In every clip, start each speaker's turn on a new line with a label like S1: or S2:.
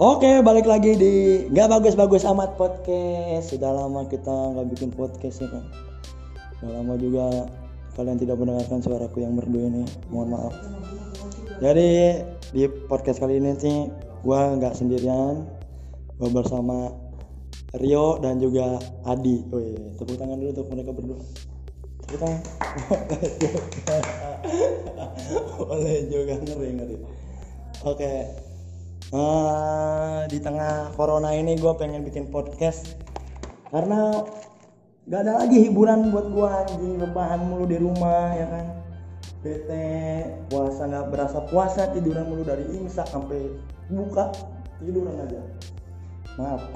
S1: Oke, balik lagi di nggak bagus-bagus amat podcast. Sudah lama kita nggak bikin podcast ya kan. Sudah lama juga kalian tidak mendengarkan suaraku yang merdu ini. Mohon maaf. Jadi di podcast kali ini sih gua nggak sendirian. Gua bersama Rio dan juga Adi. Wih, tepuk tangan dulu untuk mereka berdua. Tepuk tangan. Boleh juga ngeri ngeri. Oke. Eh, di tengah corona ini gue pengen bikin podcast karena gak ada lagi hiburan buat gue anjing. Rebahan mulu di rumah ya kan? Bete puasa nggak berasa puasa tiduran mulu dari imsak sampai buka tiduran aja. Maaf.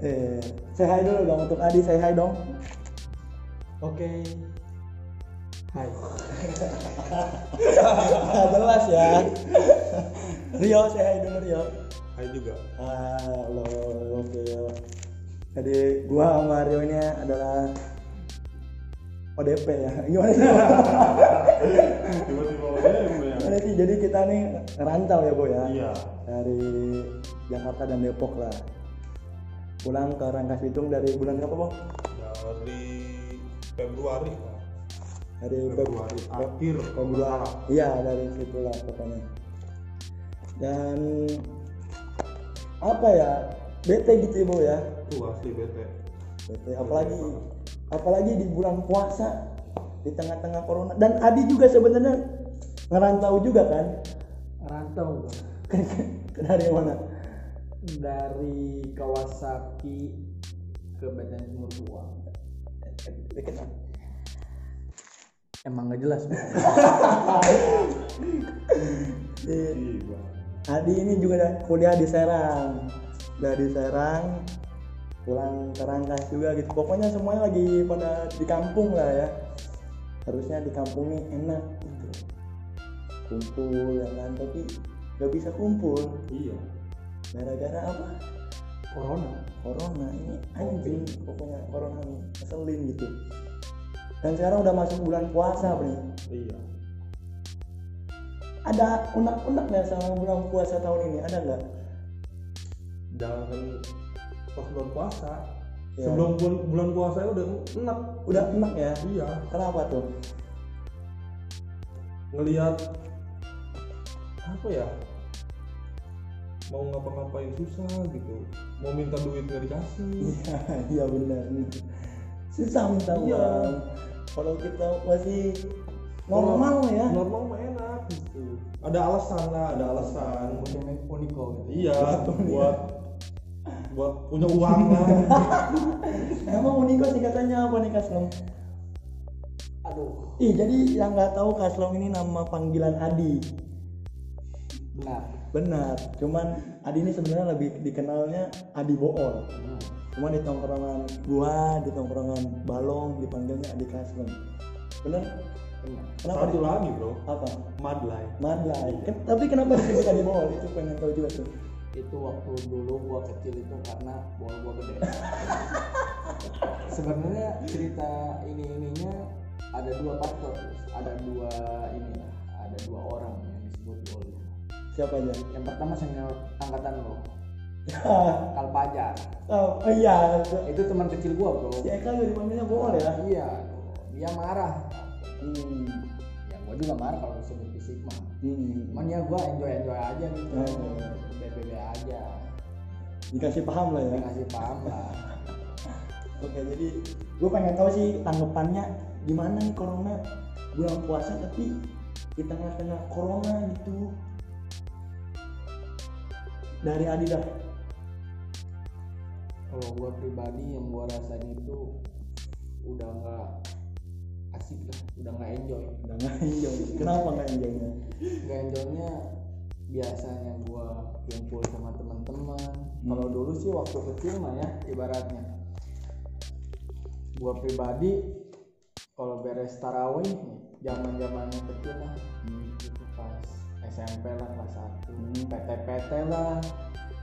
S1: Eh say hi dulu dong untuk Adi say hi dong.
S2: Oke. Hai.
S1: Jelas ya Rio say hi dulu Rio
S2: Hai juga.
S1: Halo, oke. Jadi gua sama Rio ini adalah ODP ya. Gimana sih?
S2: Tiba-tiba ya.
S1: Gimana sih? Jadi kita nih ngerantau ya, Bo ya.
S2: Iya.
S1: Dari Jakarta dan Depok lah. Pulang ke Rangkas Bitung dari bulan berapa, Bo?
S2: Dari Februari.
S1: Dari Feb-
S2: Februari
S1: Feb-
S2: akhir
S1: Februari. Iya, dari situ lah pokoknya. Dan apa ya? Bete gitu ya, Bo ya.
S2: Tuh asli bete.
S1: Bete. apalagi apalagi di bulan puasa di tengah-tengah corona dan Adi juga sebenarnya ngerantau juga kan
S3: rantau
S1: dari mana
S3: dari Kawasaki ke Medan Timur Tua. Emang nggak jelas.
S2: Iya.
S1: Adi ini juga ada kuliah di Serang. Dari Serang pulang ke Rangkas juga gitu. Pokoknya semuanya lagi pada di kampung lah ya. Harusnya di kampung nih enak gitu. Kumpul ya kan? Tapi nggak bisa kumpul.
S2: Iya.
S1: gara-gara apa?
S3: Corona.
S1: Corona. Ini anjing pokoknya corona ini ngeselin gitu dan sekarang udah masuk bulan puasa nih
S2: Iya.
S1: ada unek-unek nggak sama bulan puasa tahun ini ada nggak
S2: Jangan pas bulan puasa.
S1: Ya.
S2: Sebelum bulan, bulan puasa udah enak.
S1: udah enak ya
S2: Iya.
S1: kenapa tuh
S2: Ngelihat apa ya? Mau ngapa-ngapain susah gitu. Mau minta duit nggak dikasih.
S1: iya iya benar susah minta
S2: Iya.
S1: Kalau kita masih normal ya.
S2: Normal mah enak gitu. Ada alasan lah, ada alasan.
S3: punya Uniko gitu.
S2: Iya, buat buat punya uang lah.
S1: emang Uniko singkatannya apa nih Kaslom
S3: aduh.
S1: Ih jadi yang nggak tahu Kaslom ini nama panggilan Adi.
S3: Benar.
S1: Benar. Cuman Adi ini sebenarnya lebih dikenalnya Adi Bool
S3: Hmm.
S1: Cuma di tongkrongan gua di tongkrongan balong dipanggilnya Adi Kaslem bener? Kenapa?
S2: Satu lagi bro,
S1: apa?
S2: Madlay.
S1: Madlay Ken- tapi kenapa disebut Adi Bool itu pengen tahu juga tuh.
S3: Itu waktu dulu gua kecil itu karena bola gua gede. Sebenarnya cerita ini ininya ada dua faktor. Ada dua ini ada dua orang yang disebut bol
S1: siapa aja?
S3: Yang pertama senior angkatan lo Kalpajar
S1: oh iya.
S3: Itu teman kecil gua bro.
S1: Si Eka juga dipanggilnya Bool ya?
S3: Iya. Dia marah.
S1: Hmm.
S3: ya gua juga marah kalau disebut fisik mah
S1: Hmm.
S3: cuman ya gua enjoy enjoy aja gitu.
S1: Oh.
S3: BBB aja.
S1: Dikasih paham lah ya.
S3: Ngasih paham lah.
S1: Oke jadi gue pengen tahu sih tanggapannya gimana nih corona. Bulan puasa tapi di tengah-tengah corona gitu. Dari Adi dah
S3: kalau gua pribadi yang gua rasain itu udah nggak asik lah udah nggak enjoy.
S1: Udah nggak enjoy. Kenapa nggak enjoynya?
S3: Nggak enjoynya biasanya gua kumpul sama teman-teman. Kalau dulu sih waktu kecil mah ya ibaratnya. Gua pribadi kalau beres tarawih zaman zamannya kecil lah. Itu pas SMP lah kelas satu. PT-PT lah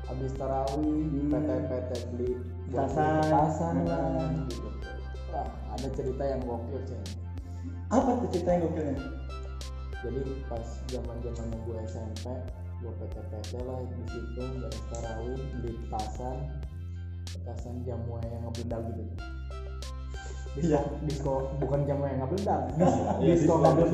S3: habis tarawih
S1: Hmm.
S3: PT-PT beli
S1: Petasan.
S3: lah
S1: Hmm.
S3: gitu. Wah ada cerita yang gokil ceng.
S1: Apa tuh cerita yang gokilnya?
S3: Jadi pas zaman zamannya gue SMP gue PT-PT lah di situ dari tarawih beli petasan. Petasan jamu yang ngebledak gitu. Disco,
S1: Iya.
S3: disco bukan jamu yang ngebledak
S2: Iya,
S3: disco
S2: disco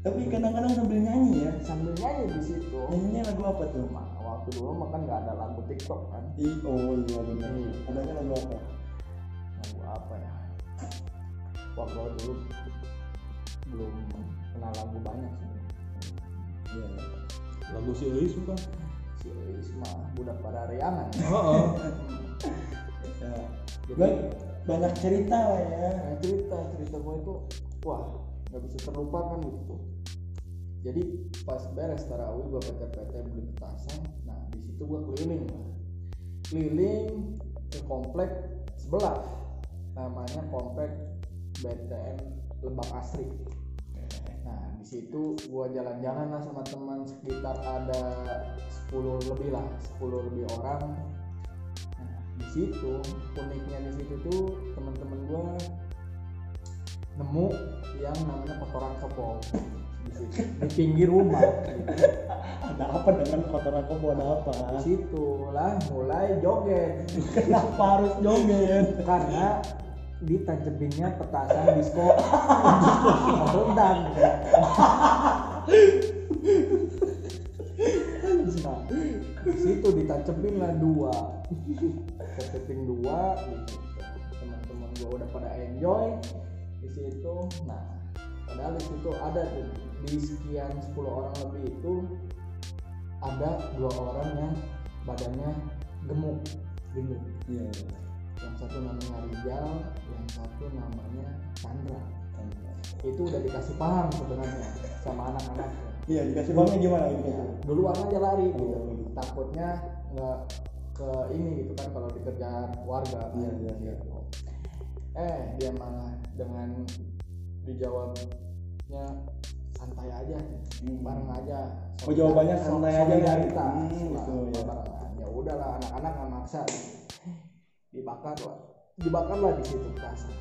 S1: Tapi kadang-kadang sambil nyanyi ya.
S3: sambil nyanyi di situ
S1: Nyanyinya lagu apa tuh?
S3: Nah, waktu dulu mah kan nggak ada lagu TikTok kan
S1: I, oh iya benar.
S3: Iya.
S1: Adanya lagu apa?
S3: lagu apa ya waktu dulu belum kenal lagu banyak sih
S1: Iya.
S2: lagu si Eis bukan
S3: si Isma budak pada riangan
S2: Heeh.
S1: Ya.
S3: jadi
S1: Ba- banyak cerita lah ya.
S3: Nah, cerita cerita gue itu wah nggak bisa terlupakan gitu. Jadi pas beres tarawih gue PT-PT beli petasan nah di situ gue keliling keliling ke komplek sebelah namanya komplek BTN Lebak Asri. Nah di situ gue jalan-jalan lah sama teman sekitar ada 10 lebih lah 10 lebih orang. Nah, di situ uniknya di situ tuh teman-teman gua nemu yang namanya kotoran kebo di situ di pinggir rumah. Gitu.
S1: Ada apa dengan kotoran kebo ada apa?
S3: di situ lah mulai joget.
S1: Kenapa harus joget?
S3: karena ditancepinnya petasan disco. Rendang nah situ ditancepin lah dua. Tancepin dua. Gitu teman-teman gua udah pada enjoy di situ nah padahal di situ ada tuh di sekian 10 orang lebih itu ada dua orang yang badannya gemuk gendut
S1: Iya.
S3: yang satu namanya Rijal yang satu namanya Chandra itu udah dikasih paham sebenarnya sama anak-anak
S1: Iya dikasih paham gimana gitu?
S3: duluan aja lari gitu
S1: Oh.
S3: takutnya nggak ke ini gitu kan kalau dikejar warga
S1: Iya, iya, iya.
S3: Eh dia malah dengan dijawabnya santai aja
S1: Hmm.
S3: bareng aja.
S1: Oh, jawabannya santai aja,
S3: solidaritas
S1: hmm,
S3: lah,
S1: gitu, ya.
S3: ya udahlah anak-anak nggak maksa. Dibakar lah. Dibakar lah di situ petasan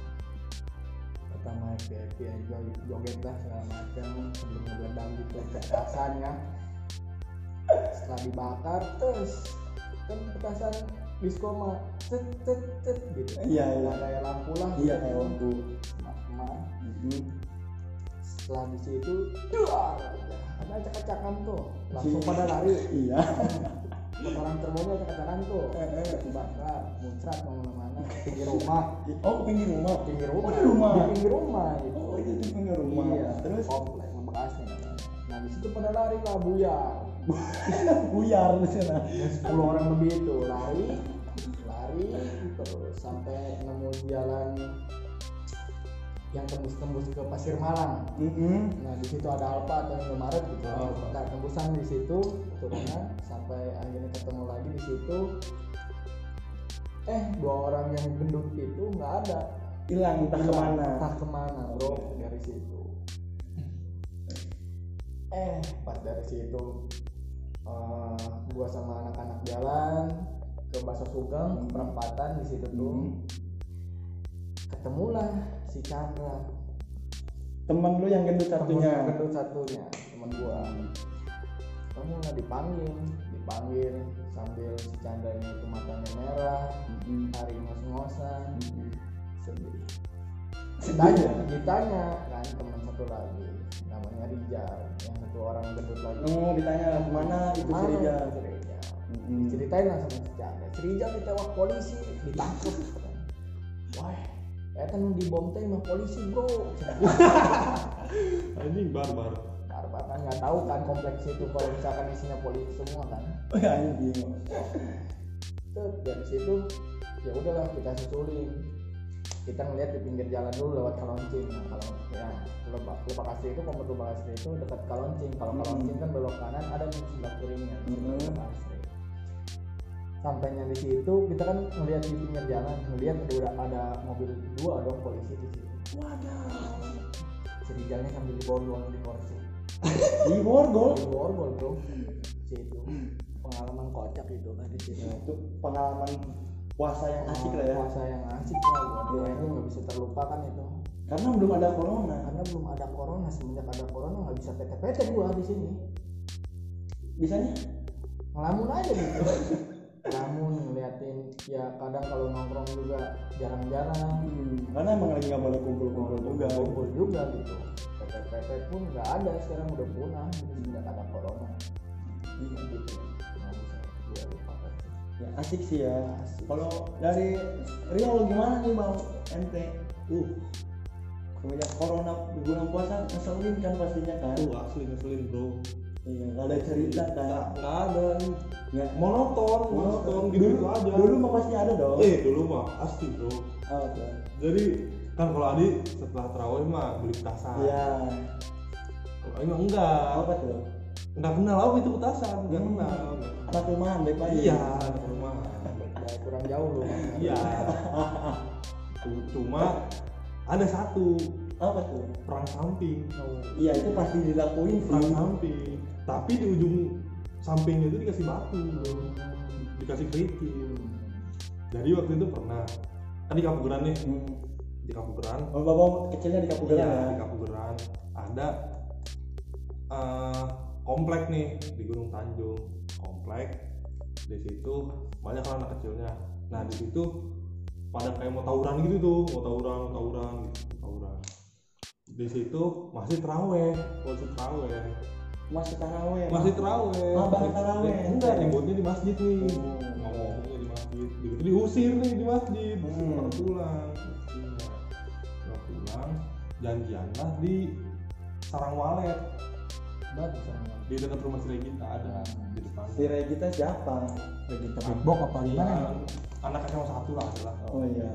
S3: pertama happy aja joget lah segala macam. Sebelum ngeledak gitu petasannya setelah dibakar terus kan petasan disco mah cet cet cet gitu
S1: Iya, iya.
S3: Nah, kayak lampu lah
S1: Iya kayak lampu.
S3: emak-emak.
S1: Mhm.
S3: setelah di situ duar ada acak-acakan tuh langsung
S1: Si-
S3: pada lari
S1: Iya.
S3: orang termonya acak-acakan tuh
S1: Eh, eh.
S3: dibakar muncrat ke mana-mana ke pinggir rumah
S1: Oh ke pinggir rumah.
S3: pinggir rumah
S1: Oh, di rumah.
S3: di pinggir rumah gitu
S1: Oh itu di pinggir rumah.
S3: iya
S1: Terus
S3: komplek bekasnya nah di situ pada lari lah buyar
S1: buyar di sana.
S3: 10 orang lebih itu lari lari terus sampai nemu jalan yang tembus-tembus ke Pasir Malang
S1: Mhm.
S3: Nah di situ ada Alfa atau Indomaret gitu.
S2: Oh.
S3: Nah tembusan di situ turunan sampai akhirnya ketemu lagi di situ. Eh dua orang yang gendut itu nggak ada.
S1: Hilang entah
S3: ke
S1: mana.
S3: Entah ke mana bro dari situ. Eh pas dari situ eh, gua sama anak-anak jalan ke Baso Sugeng ke perempatan di situ tuh
S1: Mhm.
S3: ketemulah si Chandra
S1: Temen lu yang gendut
S3: temen
S1: satunya.
S3: gendut satunya temen gua kamu lah dipanggil dipanggil sambil si Chandranya itu matanya merah
S1: Mhm.
S3: tarik ngos-ngosan
S1: Mhm.
S3: sedih
S1: Sedih
S3: ditanya
S1: ya?
S3: ditanya kan teman satu lagi namanya Rijal yang satu orang gendut lagi.
S1: Oh ditanya ke
S3: mana? Itu si Rijal
S1: Mhm.
S3: ceritain lah sama si Chandra. Si Rijal ditewak polisi ditangkap wah ya kan di bom teh mah polisi bro.
S2: Anjing barbar.
S3: Barbar kan nggak tahu kan kompleks itu kalau misalkan isinya polisi semua kan.
S1: Oh ya anjing.
S3: Terus dari situ ya udahlah kita susulin kita ngeliat di pinggir jalan dulu lewat Kaloncing. Nah kalau ya lebak lebak asli itu lebak asli itu dekat Kaloncing. Kalau
S1: Hmm.
S3: Kaloncing kan belok kanan ada di sebelah kirinya di
S1: Hmm.
S3: sampainya di situ kita kan ngeliat di pinggir jalan ngeliat udah ada mobil dua dong polisi di situ.
S1: Waduh.
S3: Serijalnya sambil diborgol di kursi
S1: Di borgol.
S3: diborgol bro. Di situ. Pengalaman kocak itu kan di situ
S1: itu pengalaman puasa yang asik lah ya.
S3: puasa yang asik lah. Gue itu nggak bisa terlupakan itu.
S1: Karena belum ada corona.
S3: Karena belum ada corona. Semenjak ada corona nggak bisa PT-PT gua di sini.
S1: Bisanya?
S3: Ngelamun aja gitu. Ngelamun ngeliatin. Ya kadang kalau nongkrong juga jarang-jarang.
S1: Hmm, karena emang lagi nggak boleh kumpul-kumpul juga.
S3: kumpul juga gitu. PT-PT pun nggak ada. Sekarang udah punah semenjak ada corona.
S1: Iya.
S3: gitu
S1: ya asik sih ya kalau dari Rio gimana nih bang? Ente? Uh. Semenjak corona di bulan puasa ngeselin kan pastinya kan?
S2: Tuh asli ngeselin bro.
S1: Iya nggak ada cerita kan
S2: nggak nggak ada
S1: nggak.
S2: Monoton monoton. gitu
S1: dulu
S2: aja.
S1: dulu mah pasti ada dong.
S2: Eh dulu mah pasti bro.
S1: Oh, tuh.
S2: jadi kan kalau Adi setelah terawih mah beli petasan.
S1: Iya.
S2: Kalau Adi mah enggak.
S1: Apa tuh
S2: enggak kenal apa itu petasan enggak
S1: Hmm.
S2: kenal.
S1: Anak rumahan baik baik
S2: iya di rumah
S3: Ya, kurang jauh loh.
S2: Iya. Cu- cuma ada satu.
S1: Apa tuh?
S2: Perang samping.
S1: Iya itu pasti dilakuin
S2: perang
S1: sih
S2: samping. Tapi di ujung sampingnya itu dikasih batu bro dikasih kerikil. Jadi waktu itu pernah. Kan di Kapugeran nih.
S1: Hmm.
S2: di Kapugeran.
S1: Oh bapak kecilnya di Kapugeran
S2: Iya,
S1: ya?
S2: di Kapugeran. Ada eh, komplek nih di Gunung Tanjung. Komplek. Di situ banyak anak kecilnya. Nah di situ pada kayak mau tawuran gitu tuh mau tawuran mau tawuran gitu tawuran. Di situ masih teraweh masih teraweh
S1: masih taraweh
S2: masih teraweh
S1: Ah, bareng taraweh.
S2: enggak ributnya di masjid nih.
S1: Oh.
S2: ngomongnya di masjid. Begitu diusir nih di masjid.
S1: Hmm.
S2: pada pulang. Pada pulang. Janjianlah di sarang walet
S3: bagus sama
S2: di dekat rumah si Regita ada. Di depan.
S1: Si Regita siapa?
S3: Kita bebok apa gimana?
S2: Iya, anak SMA satu lah adalah
S1: oh iya.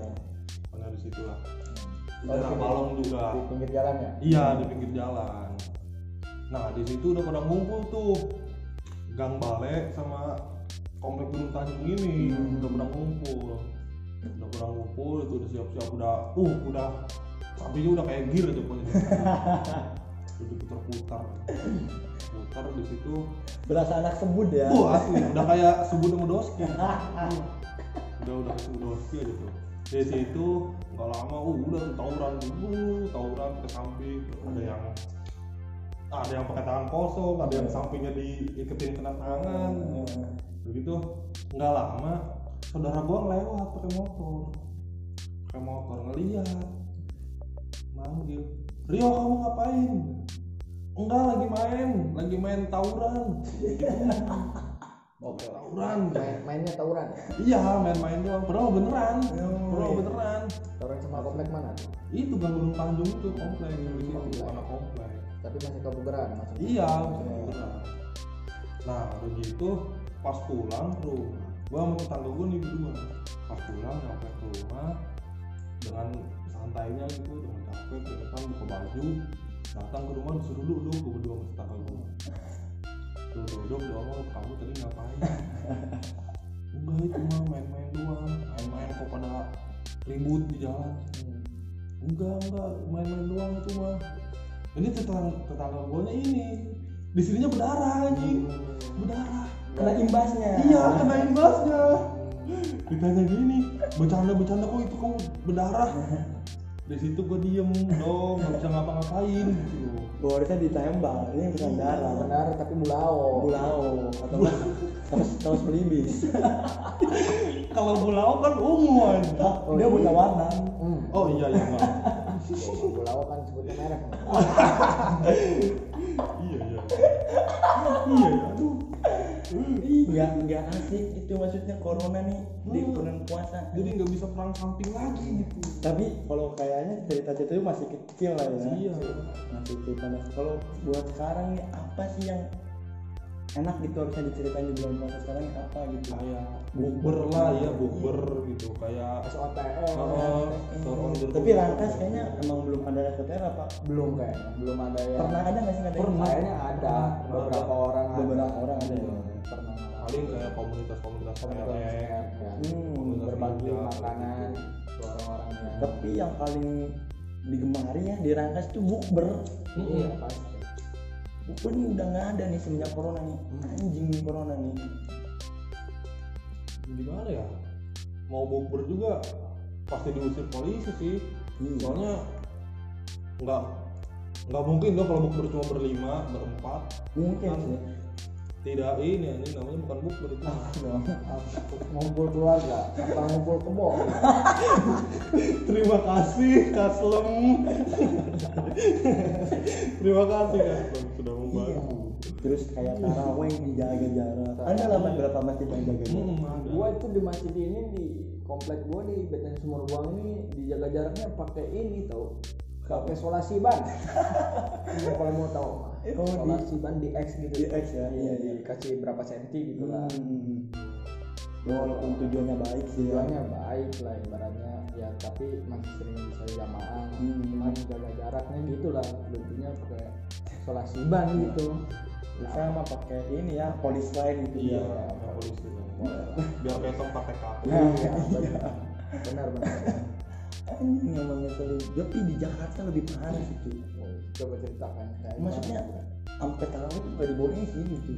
S2: Karena di situ lah. Di
S3: Oh,
S2: daerah
S3: di-
S2: Balong juga.
S3: di pinggir jalan ya?
S2: Iya di pinggir jalan. Nah di situ udah pada ngumpul tuh. Gang bale sama komplek Gunung Tanjung ini.
S1: Hmm.
S2: udah pada ngumpul. Udah pada ngumpul itu udah siap-siap. Udah uh udah sampingnya udah kayak gear aja pokoknya udah diputar-putar putar di situ.
S1: Berasa anak sebut ya.
S2: Wah asli, udah kayak subuh sama doski. udah udah subuh doski aja tuh. Dari situ nggak lama, uh, udah tuh tawuran dulu, tawuran ke samping, ada yang ada yang pakai tangan kosong, ada yang sampingnya diiketin kena tangan.
S1: Hmm.
S2: Begitu nggak lama, saudara gua ngelewat pakai motor, pakai motor ngeliat, manggil, Rio kamu ngapain? Enggak lagi main, lagi main tawuran.
S3: oke
S2: Tawuran.
S3: main mainnya tawuran ya
S2: Iya main-main doang, padahal beneran,
S1: Oh,
S2: padahal
S1: iya.
S2: beneran.
S3: tawuran sama komplek mana
S2: Itu Gang Gunung Tanjung itu komplek di situ, anak komplek.
S3: tapi masih kabugeran masih
S2: Iya, beneran. Nah begitu pas pulang ke rumah, gua sama tetangga gua nih berdua. Pas pulang nyampe ke rumah dengan santainya gitu, dengan capek, keringetan, buka baju, datang ke rumah disuruh duduk, gua berdua sama tetangga gua. Duduk duduk, ngomong kamu tadi ngapain? Enggak itu mah main-main doang, main-main kok pada ribut di jalan.
S3: Hmm.
S2: Enggak, enggak, main-main doang itu mah. Ini tetangga tetangga gue ini di sininya berdarah anjing, berdarah.
S1: kena imbasnya
S2: Iya, kena imbasnya. Ditanya gini, bercanda-bercanda kok itu kamu berdarah. Di situ gue diem dong, nggak bisa ngapa-ngapain gitu.
S1: Gua harusnya ditembak ini bukan darah
S3: benar tapi bulao
S1: bulau atau enggak terus terus belibis
S2: Kalau bulau kan ungu
S1: oh, dia punya warna
S3: hmm.
S2: Oh iya iya.
S3: Kalau bulao kan sebutnya merek
S2: Iya iya. Iya iya. Aduh.
S1: Nggak nggak asik itu maksudnya corona nih di
S2: Hmm.
S1: bulan puasa
S2: Jadi nggak bisa perang samping lagi gitu.
S1: tapi kalau kayaknya cerita-cerita itu masih kecil lah ya
S2: Iya.
S1: masih cerita kalau buat sekarang nih apa sih yang enak gitu harusnya diceritain di bulan puasa sekarang nih apa gitu
S2: kayak bukber lah ya bukber gitu kayak Oh, on the
S1: tapi rangkas kayaknya emang belum ada SPTR apa?
S3: Belum kayaknya. Belum ada yang
S1: pernah ada nggak sih nggak ada yang-
S2: Pernah.
S3: kayaknya ada. Beberapa orang ada.
S1: beberapa orang ada ya?
S3: pernah.
S2: Paling kayak
S3: komunitas ya.
S1: Hmm,
S3: berbagi
S2: hijau.
S3: makanan ke orang-orang yang
S1: tapi yang paling digemari ya di rangkas tuh bukber.
S3: Iya pasti
S1: bukber nih udah nggak ada nih semenjak corona nih. Anjing nih corona nih.
S2: Gimana ya? Mau bukber juga. Pasti diusir polisi sih.
S1: Iya.
S2: soalnya nggak nggak mungkin dong kalau bukber cuma berlima berempat.
S1: Mungkin
S2: Kan.
S1: sih.
S2: tidak ini ini namanya bukan bukber itu.
S3: Ngumpul keluarga apa ngumpul kebon
S2: terima kasih kaslem terima kasih kaslem
S1: terus kayak taraweh dijaga jarak. Ada lah Mas, berapa masjid yang jaga jarak?
S2: Hmm,
S3: gua itu di masjid ini di komplek gua di Beten Sumur Buang ini dijaga jaraknya pakai ini tau. Pakai solasi ban. Kalau mau tahu mah
S1: Oh,
S3: solasi ban di X gitu.
S1: Di X ya, iya, iya.
S3: dikasih berapa senti gitu lah.
S1: Hmm. walaupun tujuannya baik sih ya.
S3: tujuannya baik lah ibaratnya ya tapi masih sering bisa jamaah
S1: Hmm.
S3: cuman jaga jaraknya gitu lah intinya pakai solasi ban gitu.
S1: Bisa mah pakai ini ya polis lain gitu
S2: iya
S1: ya.
S2: ada polisi biar ketong pakai kapu.
S3: Nah, ya, benar benar. Benar
S1: anjing emang ngeselin tapi di Jakarta lebih parah sih cuy
S3: coba ceritakan
S1: maksudnya sampai tarawih tuh gak dibolehin sih gitu.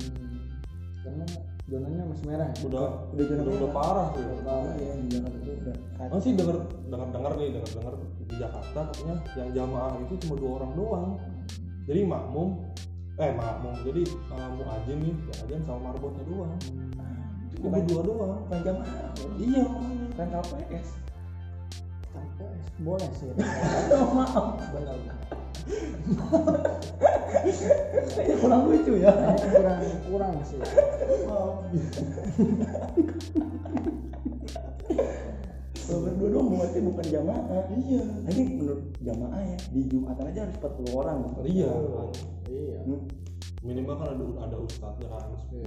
S3: Karena zonanya masih merah ya?
S2: udah
S1: Udah zona
S2: udah, udah
S1: merah.
S2: parah
S1: iya di Jakarta tuh udah
S2: Oh sih dengar dengar dengar nih dengar dengar di Jakarta katanya yang jamaah itu cuma dua orang doang. Jadi makmum eh makmum jadi uh, muadzin nih ya ajan sama marbotnya doang. Cuma berdua doang.
S1: bukan jamaah
S2: Iya makanya.
S1: kan KPS
S3: Sampai boleh sih
S1: maaf
S3: benar benar.
S1: kurang lucu ya
S3: kurang kurang sih
S1: Kalau berdua dong berarti bukan jamaah
S2: Iya.
S1: Ini menurut jamaah ya di Jumatan aja harus 40 orang
S2: Iya.
S3: iya
S1: Hmm.
S2: Minimal kan ada ada ustadznya kan 10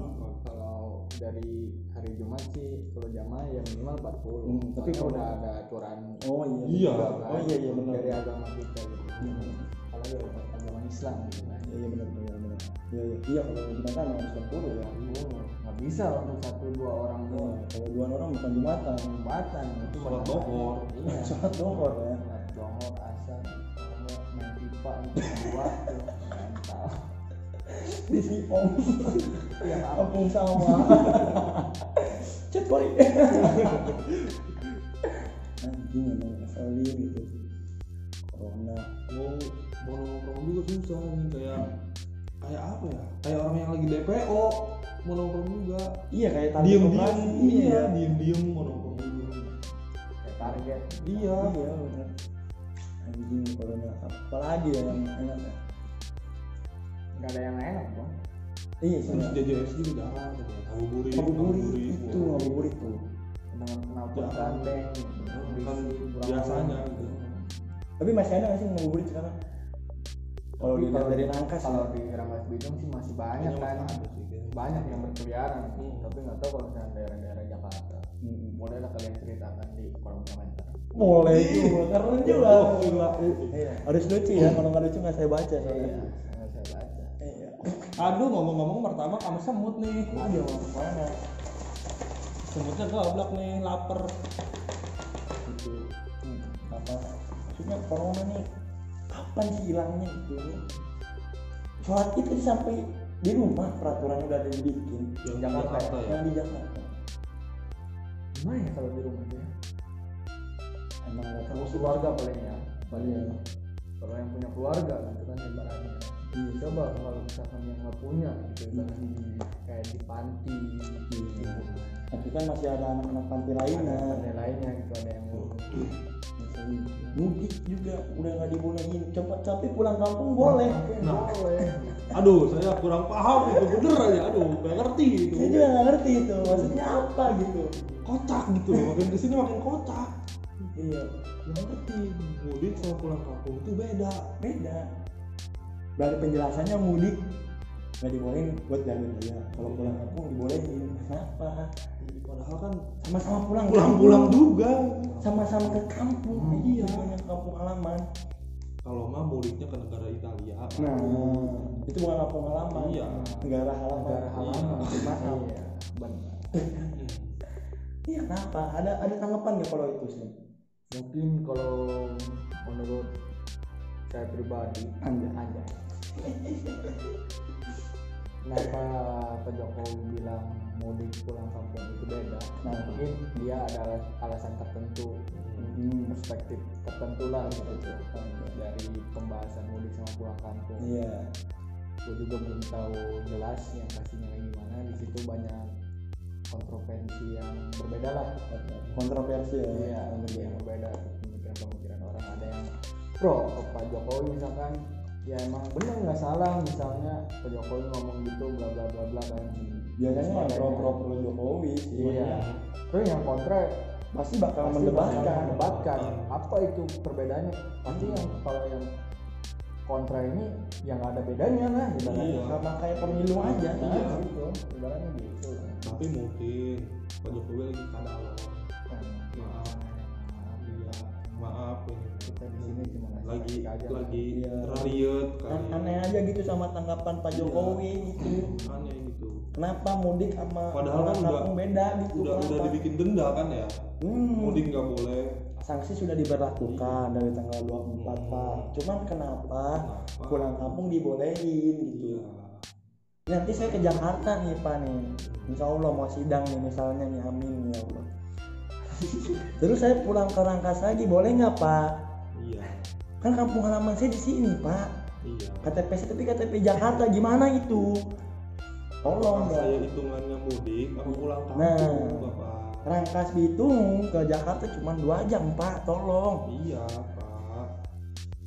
S2: apa.
S3: kalau dari hari Jumat sih kalau jamaah ya minimal 40
S1: Hmm, tapi kalau-
S3: udah ada aturan
S1: Oh iya.
S2: Iya.
S3: kan,
S1: Oh iya iya benar.
S3: dari agama kita gitu.
S1: Hmm.
S3: kalau dari agama Islam gitu kan.
S1: Iya iya benar benar benar. Iya iya. Iya kalau Jumatan harus 40 ya.
S3: Oh, nggak bisa untuk satu dua orang
S1: Iya,
S3: doang.
S1: kalau dua orang bukan Jumatan.
S3: Jembatan itu
S2: Sholat dohor.
S3: iya.
S1: Sholat dohor ya.
S3: Sholat dohor asar itu dua tuh. mental
S1: di Sipong
S3: yang apa
S1: kampung sawah cet boy anjing emang ngeselin gitu corona.
S2: Mau mau nongkrong juga susah nih kayak kayak apa ya? Kayak orang yang lagi DPO mau nongkrong juga.
S1: iya kayak tadi
S2: Diem diem
S1: operasi.
S2: iya diem diem mau nongkrong juga.
S3: kayak target.
S2: Iya.
S1: iya bener. Anjing corona. Apalagi ya yang enak ya
S3: nggak ada yang enak bang.
S1: Iya sih
S2: juga jarang tuh kayak ngabuburit.
S1: ngabuburit itu ngabuburit tuh.
S3: Dengan kenapa gandeng
S2: Kan
S3: kurang
S2: biasanya gitu.
S1: tapi masih ada nggak sih ngabuburit sekarang? Kalau dilihat dari
S3: di-
S1: Nangkas
S3: kalau di Rangkas Bitung sih masih banyak kan.
S2: ada
S3: banyak yang berkeliaran.
S2: Hmm.
S3: tapi nggak tahu kalau misalnya daerah-daerah Jakarta.
S1: Hmm.
S3: bolehlah kalian ceritakan di kolom komentar.
S1: Boleh juga keren juga. Iya. harus lucu ya kalau nggak lucu nggak saya baca
S3: iya.
S1: soalnya
S2: Aduh ngomong-ngomong martabak sama semut nih.
S1: Aduh, mana
S2: Semutnya goblok nih, lapar.
S1: gitu hmm, apa maksudnya corona nih kapan sih hilangnya gitu sholat itu sampai di rumah peraturannya udah ada dibikin
S2: Yang di
S3: Jakarta
S2: Jakarta. ya.
S1: yang di Jakarta.
S3: Gimana ya kalau di rumah dia
S1: emang
S3: kalau keluarga paling ya? Paling
S1: Iya.
S3: kalau yang punya keluarga kan itu kan ibaratnya
S1: Iya.
S3: coba kalau misalkan yang nggak punya gitu ibaratnya kayak di panti gitu
S1: tapi kan masih ada anak-anak panti lainnya
S3: ada lainnya gitu ada yang
S1: Misalnya mudik juga udah nggak dibolehin coba tapi pulang kampung boleh
S2: Nah.
S3: boleh
S2: Aduh, saya kurang paham itu bener aja. Aduh, gak ngerti itu.
S1: saya juga nggak ngerti itu maksudnya apa gitu
S2: Kocak gitu loh. Makin ke sini makin kocak.
S1: iya
S2: Gak ngerti. Mudik sama pulang kampung itu beda.
S1: beda dari penjelasannya mudik. Nggak dibolehin buat jalan aja kalau pulang kampung dibolehin. Kenapa?
S2: Padahal kan
S1: sama-sama pulang
S2: pulang-pulang juga.
S1: sama-sama ke kampung.
S3: Hmm,
S1: iya ke kampung halaman.
S2: Kalau mah mudiknya ke negara Italia.
S1: nah itu bukan kampung halaman.
S2: Iya.
S1: negara halaman.
S3: Negara halaman.
S1: Iya. maaf.
S3: Iya benar.
S2: Hmm.
S1: iya kenapa? Ada ada tanggapan nggak kalau itu sih
S3: mungkin kalau menurut saya pribadi
S1: Anda.
S3: aja kenapa Pak Jokowi bilang mudik pulang kampung itu beda
S1: Nah.
S3: mungkin dia ada alas- alasan tertentu
S1: Hmm.
S3: perspektif tertentu lah gitu dari pembahasan mudik sama pulang kampung
S1: Iya.
S3: gue juga belum tahu jelas yang pastinya kayak gimana di situ banyak kontroversi yang berbeda lah
S1: Kontroversi ya.
S3: iya yang berbeda pemikiran-pemikiran pro ke Pak Jokowi misalkan. Ya emang bener nggak salah misalnya Pak Jokowi ngomong gitu bla bla bla bla kan
S1: Biasanya yang
S3: Sebagainya.
S1: pro pro pro Jokowi sih.
S3: iya. Terus yang kontra
S1: Pasti bakal
S3: pasti
S1: mendebatkan.
S3: bakal mendebatkan. apa itu perbedaannya? Pasti yang kalau yang kontra ini yang nggak ada bedanya lah ibaratnya.
S2: Iya.
S1: Sama kayak pemilu aja.
S3: nah,
S1: Iya.
S3: gitu. Ibaratnya gitu.
S2: Tapi mungkin Pak Jokowi lagi kadal.
S3: Nah,
S2: Maaf. iya ini
S3: kita di sini cuma
S2: lagi
S3: aja
S2: lagi
S1: Iya.
S2: riut
S1: Kan aneh aja gitu sama tanggapan Pak Jokowi gitu.
S2: aneh gitu
S1: Kenapa mudik sama
S2: Padahal kan udah-
S1: beda gitu?
S2: udah udah
S1: kenapa?
S2: dibikin denda kan ya
S1: Hmm.
S2: mudik nggak boleh
S1: sanksi sudah diberlakukan dari tanggal 24
S2: Hmm.
S1: Pak. Cuman kenapa
S2: Kenapa?
S1: pulang kampung dibolehin gitu?
S2: iya
S1: Nanti saya ke Jakarta nih Pak nih. Insya Allah mau sidang nih misalnya nih amin ya Allah. Terus saya pulang ke Rangkas lagi boleh nggak Pak?
S2: iya
S1: Kan kampung halaman saya di sini Pak.
S2: iya
S1: KTP saya tapi KTP Jakarta gimana itu? Tolong
S2: Apa saya
S1: dong.
S2: hitungannya mudik apa pulang kampung
S1: Nah.
S2: bapak
S1: Rangkas Bitung ke Jakarta cuma dua jam Pak. Tolong.
S2: iya pak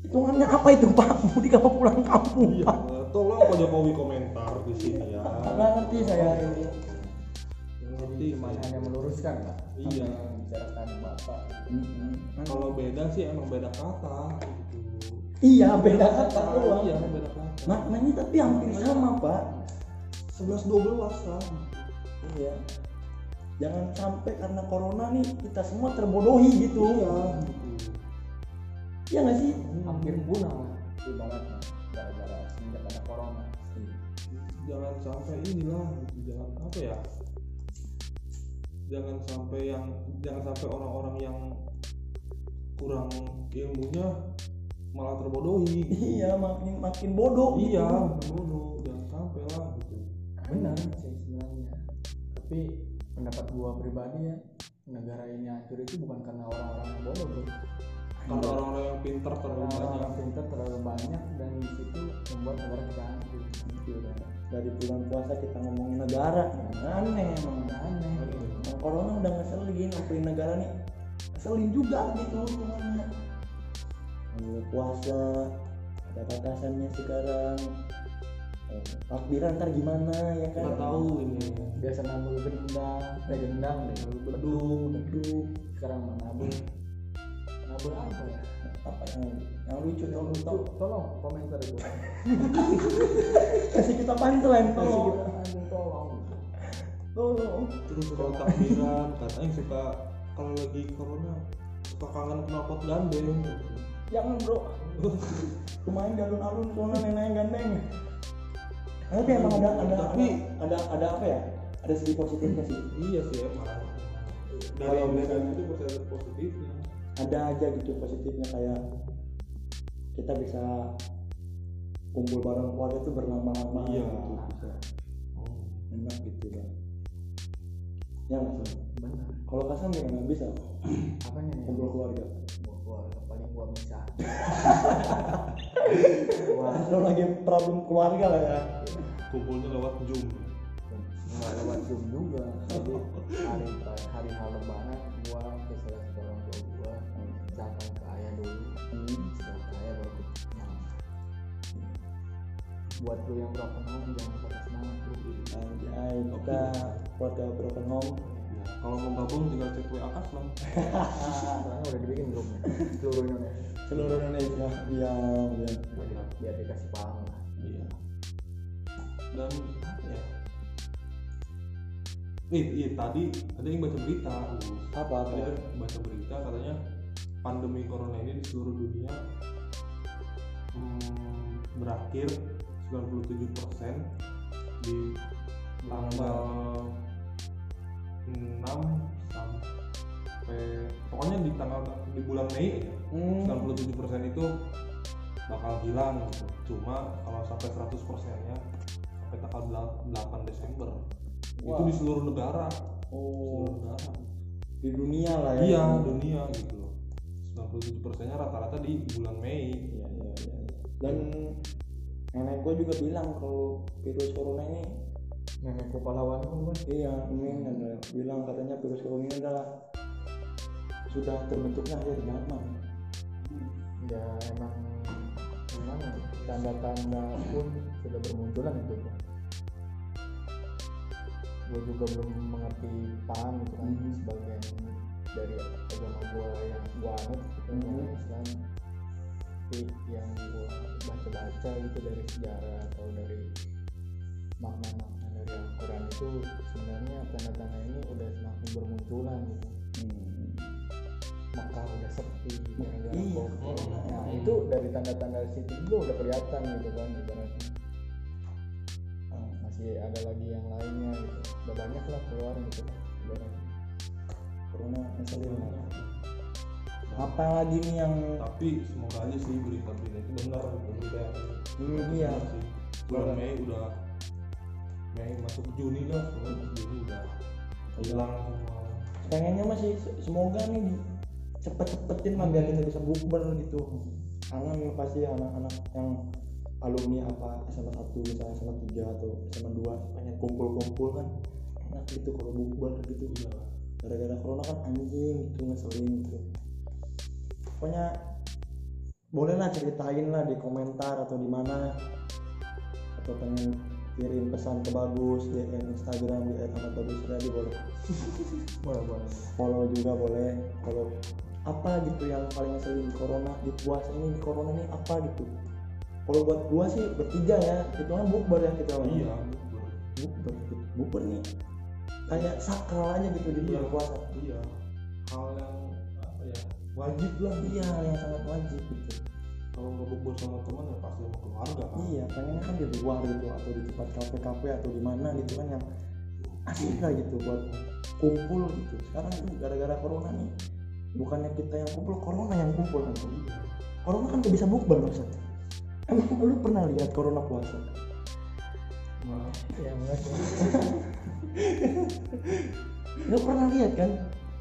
S1: Hitungannya apa itu Pak? Mudik apa pulang kampung
S2: iya
S1: Pak?
S2: tolong Pak Jokowi komentar di sini ya
S1: Nggak ngerti saya ini.
S2: Yang ngerti
S3: hanya meluruskan lah
S2: Iya.
S3: Dibicarakan bapak
S1: Mm-mm.
S2: kalau beda sih emang beda kata gitu
S1: Iya beda kata doang.
S2: iya beda kata
S1: Maknanya tapi hampir sama Pak.
S2: 11 12 lah
S1: Iya. Jangan sampai karena corona nih kita semua terbodohi gitu.
S2: iya gitu
S1: Iya nggak sih?
S3: hampir punah lah ibaratnya gara-gara semenjak ada corona
S2: jangan sampai inilah jangan apa ya jangan sampai yang jangan sampai orang-orang yang kurang ilmunya malah terbodohi gitu.
S1: Iya makin makin bodoh. gitu.
S2: iya bodoh jangan sampai lah gitu
S3: benar sih sebenarnya tapi pendapat gua pribadi ya negara ini hancur itu bukan karena orang-orang yang bodoh bro
S2: karena orang-orang yang pintar terlalu
S3: karena orang
S2: banyak
S3: pintar terlalu banyak dan di situ membuat negara kita hancur kan
S1: Dari bulan puasa kita ngomongin negara, aneh emang.
S3: aneh
S1: Nah, corona udah ngeselin, ngapain negara nih ngeselin juga gitu. Bulan puasa ada batasannya sekarang. Eh, Takbiran ntar gimana ya kan?
S2: nggak tahu ini
S3: biasa nabung gendang eh gendang deh beduk beduk sekarang mah nabung apa ya?
S1: Apa yang yang lucu yang lucu.
S3: Tol- tolong komentar itu.
S1: Kasih kita punchline
S3: kasih
S1: tolong
S3: kita. tolong.
S1: Tolong.
S2: Terus kalau takbiran katanya suka kalau lagi corona suka kangen knalpot gandeng.
S1: Jangan bro. Kemarin alun-alun soalnya nenek gandeng. Tapi emang ada ada
S2: Tapi-
S1: ada ada apa ya? Ada segi positifnya sih.
S2: Iya sih emang. Dari
S1: Kalau
S2: dari
S1: misalnya-
S2: itu positifnya
S1: ada aja gitu positifnya kayak kita bisa kumpul bareng keluarga tuh berlama-lama
S2: Iya.
S1: gitu. bisa. Enak gitu kan ya nggak sih
S3: benar.
S1: Kalau kasar gimana? Bisa?
S3: Apanya nih?
S1: Kumpul keluarga.
S3: Gua keluarga paling gua bisa.
S1: Kalau lagi problem keluarga lah ya.
S2: Kumpulnya lewat zoom.
S3: Nggak lewat zoom juga. Jadi hari hari hal lebaran gua ke salah satu orang tua datang ke ayah dulu
S1: Hmm.
S3: setelah ke ayah baru ke mama buat lu yang broken home jangan patah semangat bro
S1: Anjay, kita keluarga broken home.
S2: Ya, kalau mau gabung tinggal cek WA Kaslam
S3: sekarang udah dibikin grupnya seluruh Indonesia.
S1: Seluruh Indonesia diam diam
S3: biar, biar dikasih paham lah.
S2: Iya. Dan apa ya? Ih, iya tadi ada yang baca berita
S1: apa
S2: ada baca berita katanya pandemi corona ini di seluruh dunia hmm, berakhir 97% di tanggal 6 sampai pokoknya di tanggal di bulan Mei
S1: Hmm.
S2: 97% itu bakal hilang gitu. Cuma kalau sampai 100% nya sampai tanggal 8 Desember itu
S1: Wah.
S2: di seluruh negara.
S1: oh
S2: Seluruh negara.
S1: di dunia lah ya
S2: Iya, dunia gitu loh. 97 persennya rata-rata di bulan Mei.
S1: Iya iya iya. Dan nenek gue juga bilang kalau virus corona ini
S3: nenekku pahlawan kan gue
S1: iya ini adalah bilang katanya virus corona ini adalah sudah terbentuknya akhir zaman.
S3: Ya emang gimana tanda-tanda pun sudah bermunculan itu Bang. gue juga belum mengerti paham gitu kan
S1: Mhm.
S3: sebagian dari agama gue yang gue anut gitu
S1: Mhm.
S3: agama Islam yang gue baca-baca gitu dari sejarah atau dari makna-makna dari Al-Quran itu sebenarnya tanda-tanda ini udah semakin bermunculan gitu
S1: hmm.
S3: Mekah udah sepi gara-gara
S1: Iya.
S3: Nah itu dari tanda-tanda situ juga udah kelihatan gitu kan ibaratnya. Nah, masih ada lagi yang lainnya gitu. Udah banyak lah keluar gitu.
S1: Corona ngeselin lah. apa lagi nih yang
S2: tapi semoga aja sih berita-berita itu benar. Berita
S1: Hmm, iya.
S2: benar sih. Bulan Mei udah Mei masuk Juni lah. Bulan Juni udah hilang semua.
S1: Pengennya masih se- semoga nih cepet-cepetin lah biar kita bisa bukber gitu kangen pasti anak-anak yang alumni apa SMA 1 misalnya SMA 3 atau SMA 2 pengen kumpul-kumpul kan. Enak gitu kalau bukber gitu.
S2: Iya
S1: gara-gara corona kan anjing gitu ngeselin gitu. Pokoknya boleh lah ceritain lah di komentar atau di mana. Atau pengen kirim pesan ke bagus di Instagram di @ahmadbagus Radi boleh.
S3: Boleh boleh.
S1: follow juga boleh. Kalau apa gitu yang paling ngeselin di corona di puasa ini di corona ini apa gitu? Kalau buat gua sih bertiga ya itu kan bukber ya kita
S2: iya
S1: bukber gitu. bukber nih kayak sakral aja gitu di bulan
S2: Iya.
S1: puasa
S2: iya. Hal yang apa ya wajib lah.
S1: Iya yang sangat wajib gitu.
S2: Kalau nggak bukber sama teman ya pasti sama keluarga kan.
S1: Iya pengennya kan di luar gitu atau di tempat kafe-kafe atau di mana gitu kan yang asik lah gitu buat kumpul gitu. Sekarang tuh gara-gara corona nih bukannya kita yang kumpul corona yang kumpul. Kan corona kan gak bisa bukber maksud emang lu pernah lihat corona puasa
S3: Ya enggak sih.
S1: Gak pernah lihat kan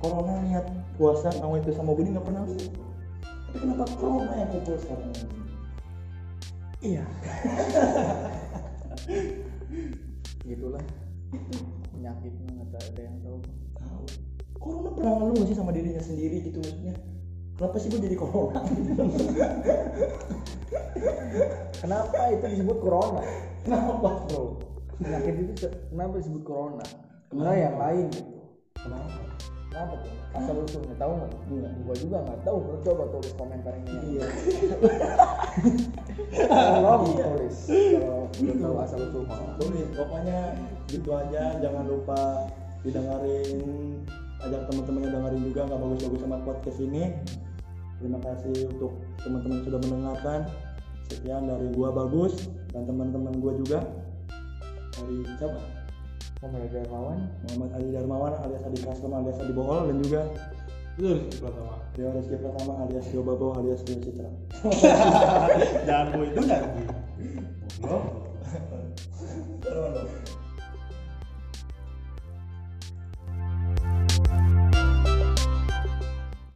S1: corona lihat puasa kamu itu sama Budi nggak pernah lihat tapi kenapa corona yang kumpul sekarang iya
S3: Gitulah. Penyakitnya nggak ada yang tahu.
S1: tahu corona pernah ngeluh sih sama dirinya sendiri gitu maksudnya kenapa sih gue jadi corona
S3: Kenapa itu disebut corona?
S1: kenapa
S3: Bro, penyakit itu kenapa disebut corona? Kenapa yang lain gitu?
S2: kenapa
S3: Kenapa tuh? Asal usulnya tahu nggak?
S1: Enggak.
S3: Gua juga nggak tahu. Lu coba tulis komentar ini.
S1: iya
S3: Tolong tulis. Kalau lu tahu asal usul
S1: tulis pokoknya gitu aja jangan lupa didengarin ajak teman-temannya dengerin juga nggak bagus-bagus sama podcast ini. Terima kasih untuk teman-teman yang sudah mendengarkan. Sekian dari gua bagus dan teman-teman gua juga. Dari siapa?
S3: Muhammad Darmawan.
S1: Muhammad Ali Darmawan alias Adi Custom alias Adi Bohol dan juga
S2: itu dari pertama
S1: Rio Rizky Pratama alias Rio Babo alias Rio Citra.
S2: Jangan itu jangan goblok